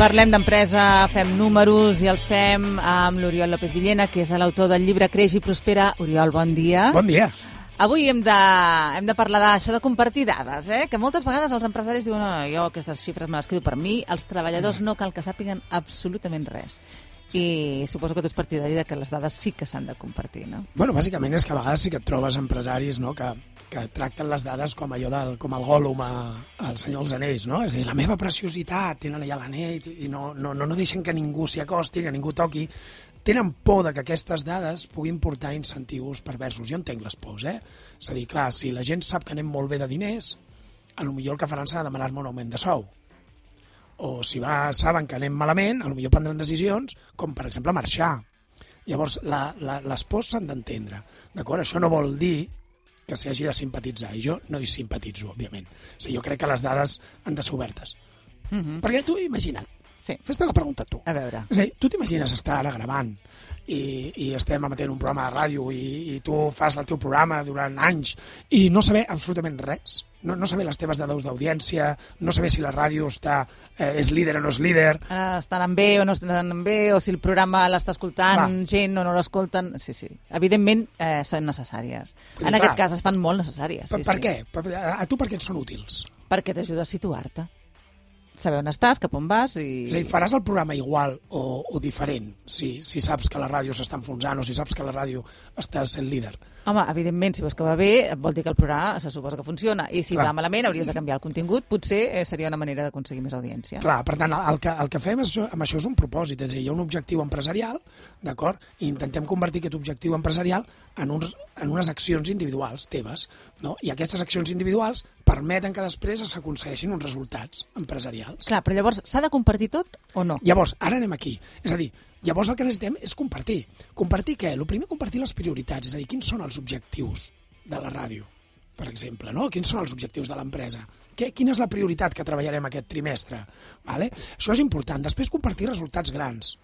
Parlem d'empresa, fem números i els fem amb l'Oriol López Villena, que és l'autor del llibre Creix i Prospera. Oriol, bon dia. Bon dia! Avui hem de, hem de parlar d'això de compartir dades, eh? que moltes vegades els empresaris diuen no, jo aquestes xifres me les quedo per mi, els treballadors no cal que sàpiguen absolutament res. I suposo que tu ets partidari de que les dades sí que s'han de compartir, no? Bueno, bàsicament és que a vegades sí que et trobes empresaris no, que, que tracten les dades com allò del, com el Gollum al Senyor dels Anells, no? És a dir, la meva preciositat, tenen allà l'anell i no, no, no, no deixen que ningú s'hi acosti, que ningú toqui. Tenen por de que aquestes dades puguin portar incentius perversos. Jo entenc les pors, eh? És a dir, clar, si la gent sap que anem molt bé de diners, a lo millor el que faran serà demanar-me un augment de sou o si va, saben que anem malament, a lo millor prendran decisions com, per exemple, marxar. Llavors, la, la, les pors s'han d'entendre. D'acord? Això no vol dir que s'hi hagi de simpatitzar, i jo no hi simpatitzo, òbviament. O sigui, jo crec que les dades han de ser obertes. Uh -huh. Perquè tu imagina't, Sí. fes-te la pregunta tu. A veure. És a dir, tu t'imagines estar ara gravant i, i estem emetent un programa de ràdio i, i tu fas el teu programa durant anys i no saber absolutament res? No, no saber les teves dades d'audiència, no saber si la ràdio està, eh, és líder o no és líder, Ara estan en bé o no estan en bé, o si el programa l'està escoltant Clar. gent o no l'escolten. Sí, sí. Evidentment eh, són necessàries. Dir, En aquest clar. cas es fan molt necessàries. per, Sí, per sí. què? Per, a, a tu per què et són útils? Perquè t'ajuda a situar-te. Saber on estàs, cap on vas i... És a dir, faràs el programa igual o, o diferent si, si saps que la ràdio s'està enfonsant o si saps que la ràdio està sent líder. Home, evidentment, si veus que va bé, vol dir que el programa se suposa que funciona. I si Clar. va malament, hauries de canviar el contingut. Potser eh, seria una manera d'aconseguir més audiència. Clar, per tant, el que, el que fem és, amb això és un propòsit, és a dir, hi ha un objectiu empresarial, d'acord? I intentem convertir aquest objectiu empresarial en, uns, en unes accions individuals teves, no? I aquestes accions individuals permeten que després s'aconsegueixin uns resultats empresarials. Clar, però llavors s'ha de compartir tot o no? Llavors, ara anem aquí. És a dir, llavors el que necessitem és compartir. Compartir què? El primer, compartir les prioritats, és a dir, quins són els objectius de la ràdio, per exemple, no? Quins són els objectius de l'empresa? Quina és la prioritat que treballarem aquest trimestre? Vale? Això és important. Després, compartir resultats grans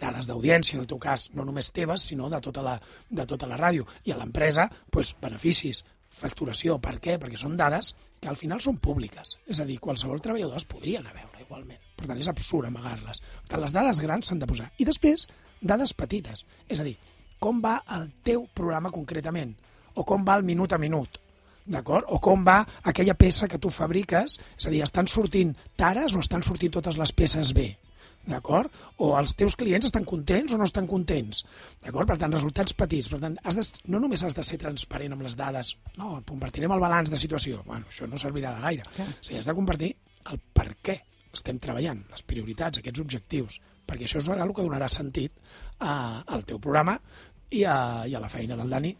dades d'audiència, en el teu cas, no només teves, sinó de tota la, de tota la ràdio. I a l'empresa, doncs, beneficis, facturació. Per què? Perquè són dades que al final són públiques. És a dir, qualsevol treballador les podria anar a veure igualment. Per tant, és absurd amagar-les. Per tant, les dades grans s'han de posar. I després, dades petites. És a dir, com va el teu programa concretament? O com va el minut a minut? D'acord? O com va aquella peça que tu fabriques? És a dir, estan sortint tares o estan sortint totes les peces bé? D'acord? O els teus clients estan contents o no estan contents, d'acord? Per tant, resultats petits. Per tant, has de, no només has de ser transparent amb les dades, no, compartirem el balanç de situació. Bueno, això no servirà de gaire. Clar. O sigui, has de compartir el per què estem treballant, les prioritats, aquests objectius, perquè això és el que donarà sentit a, al teu programa i a, i a la feina del Dani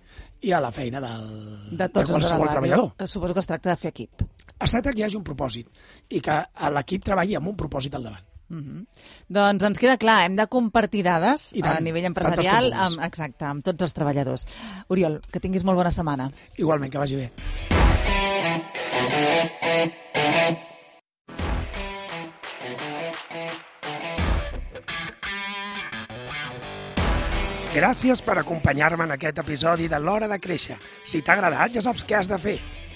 i a la feina del, De tots de qualsevol ràdio. treballador. Eh, Suposo que es tracta de fer equip. Es tracta que hi hagi un propòsit i que l'equip treballi amb un propòsit al davant. Uh -huh. Doncs ens queda clar, hem de compartir dades tant, a nivell empresarial, amb, exacte, amb tots els treballadors. Oriol, que tinguis molt bona setmana. Igualment, que vagi bé. Gràcies per acompanyar-me en aquest episodi de l'Hora de Créixer. Si t'ha agradat, ja saps què has de fer.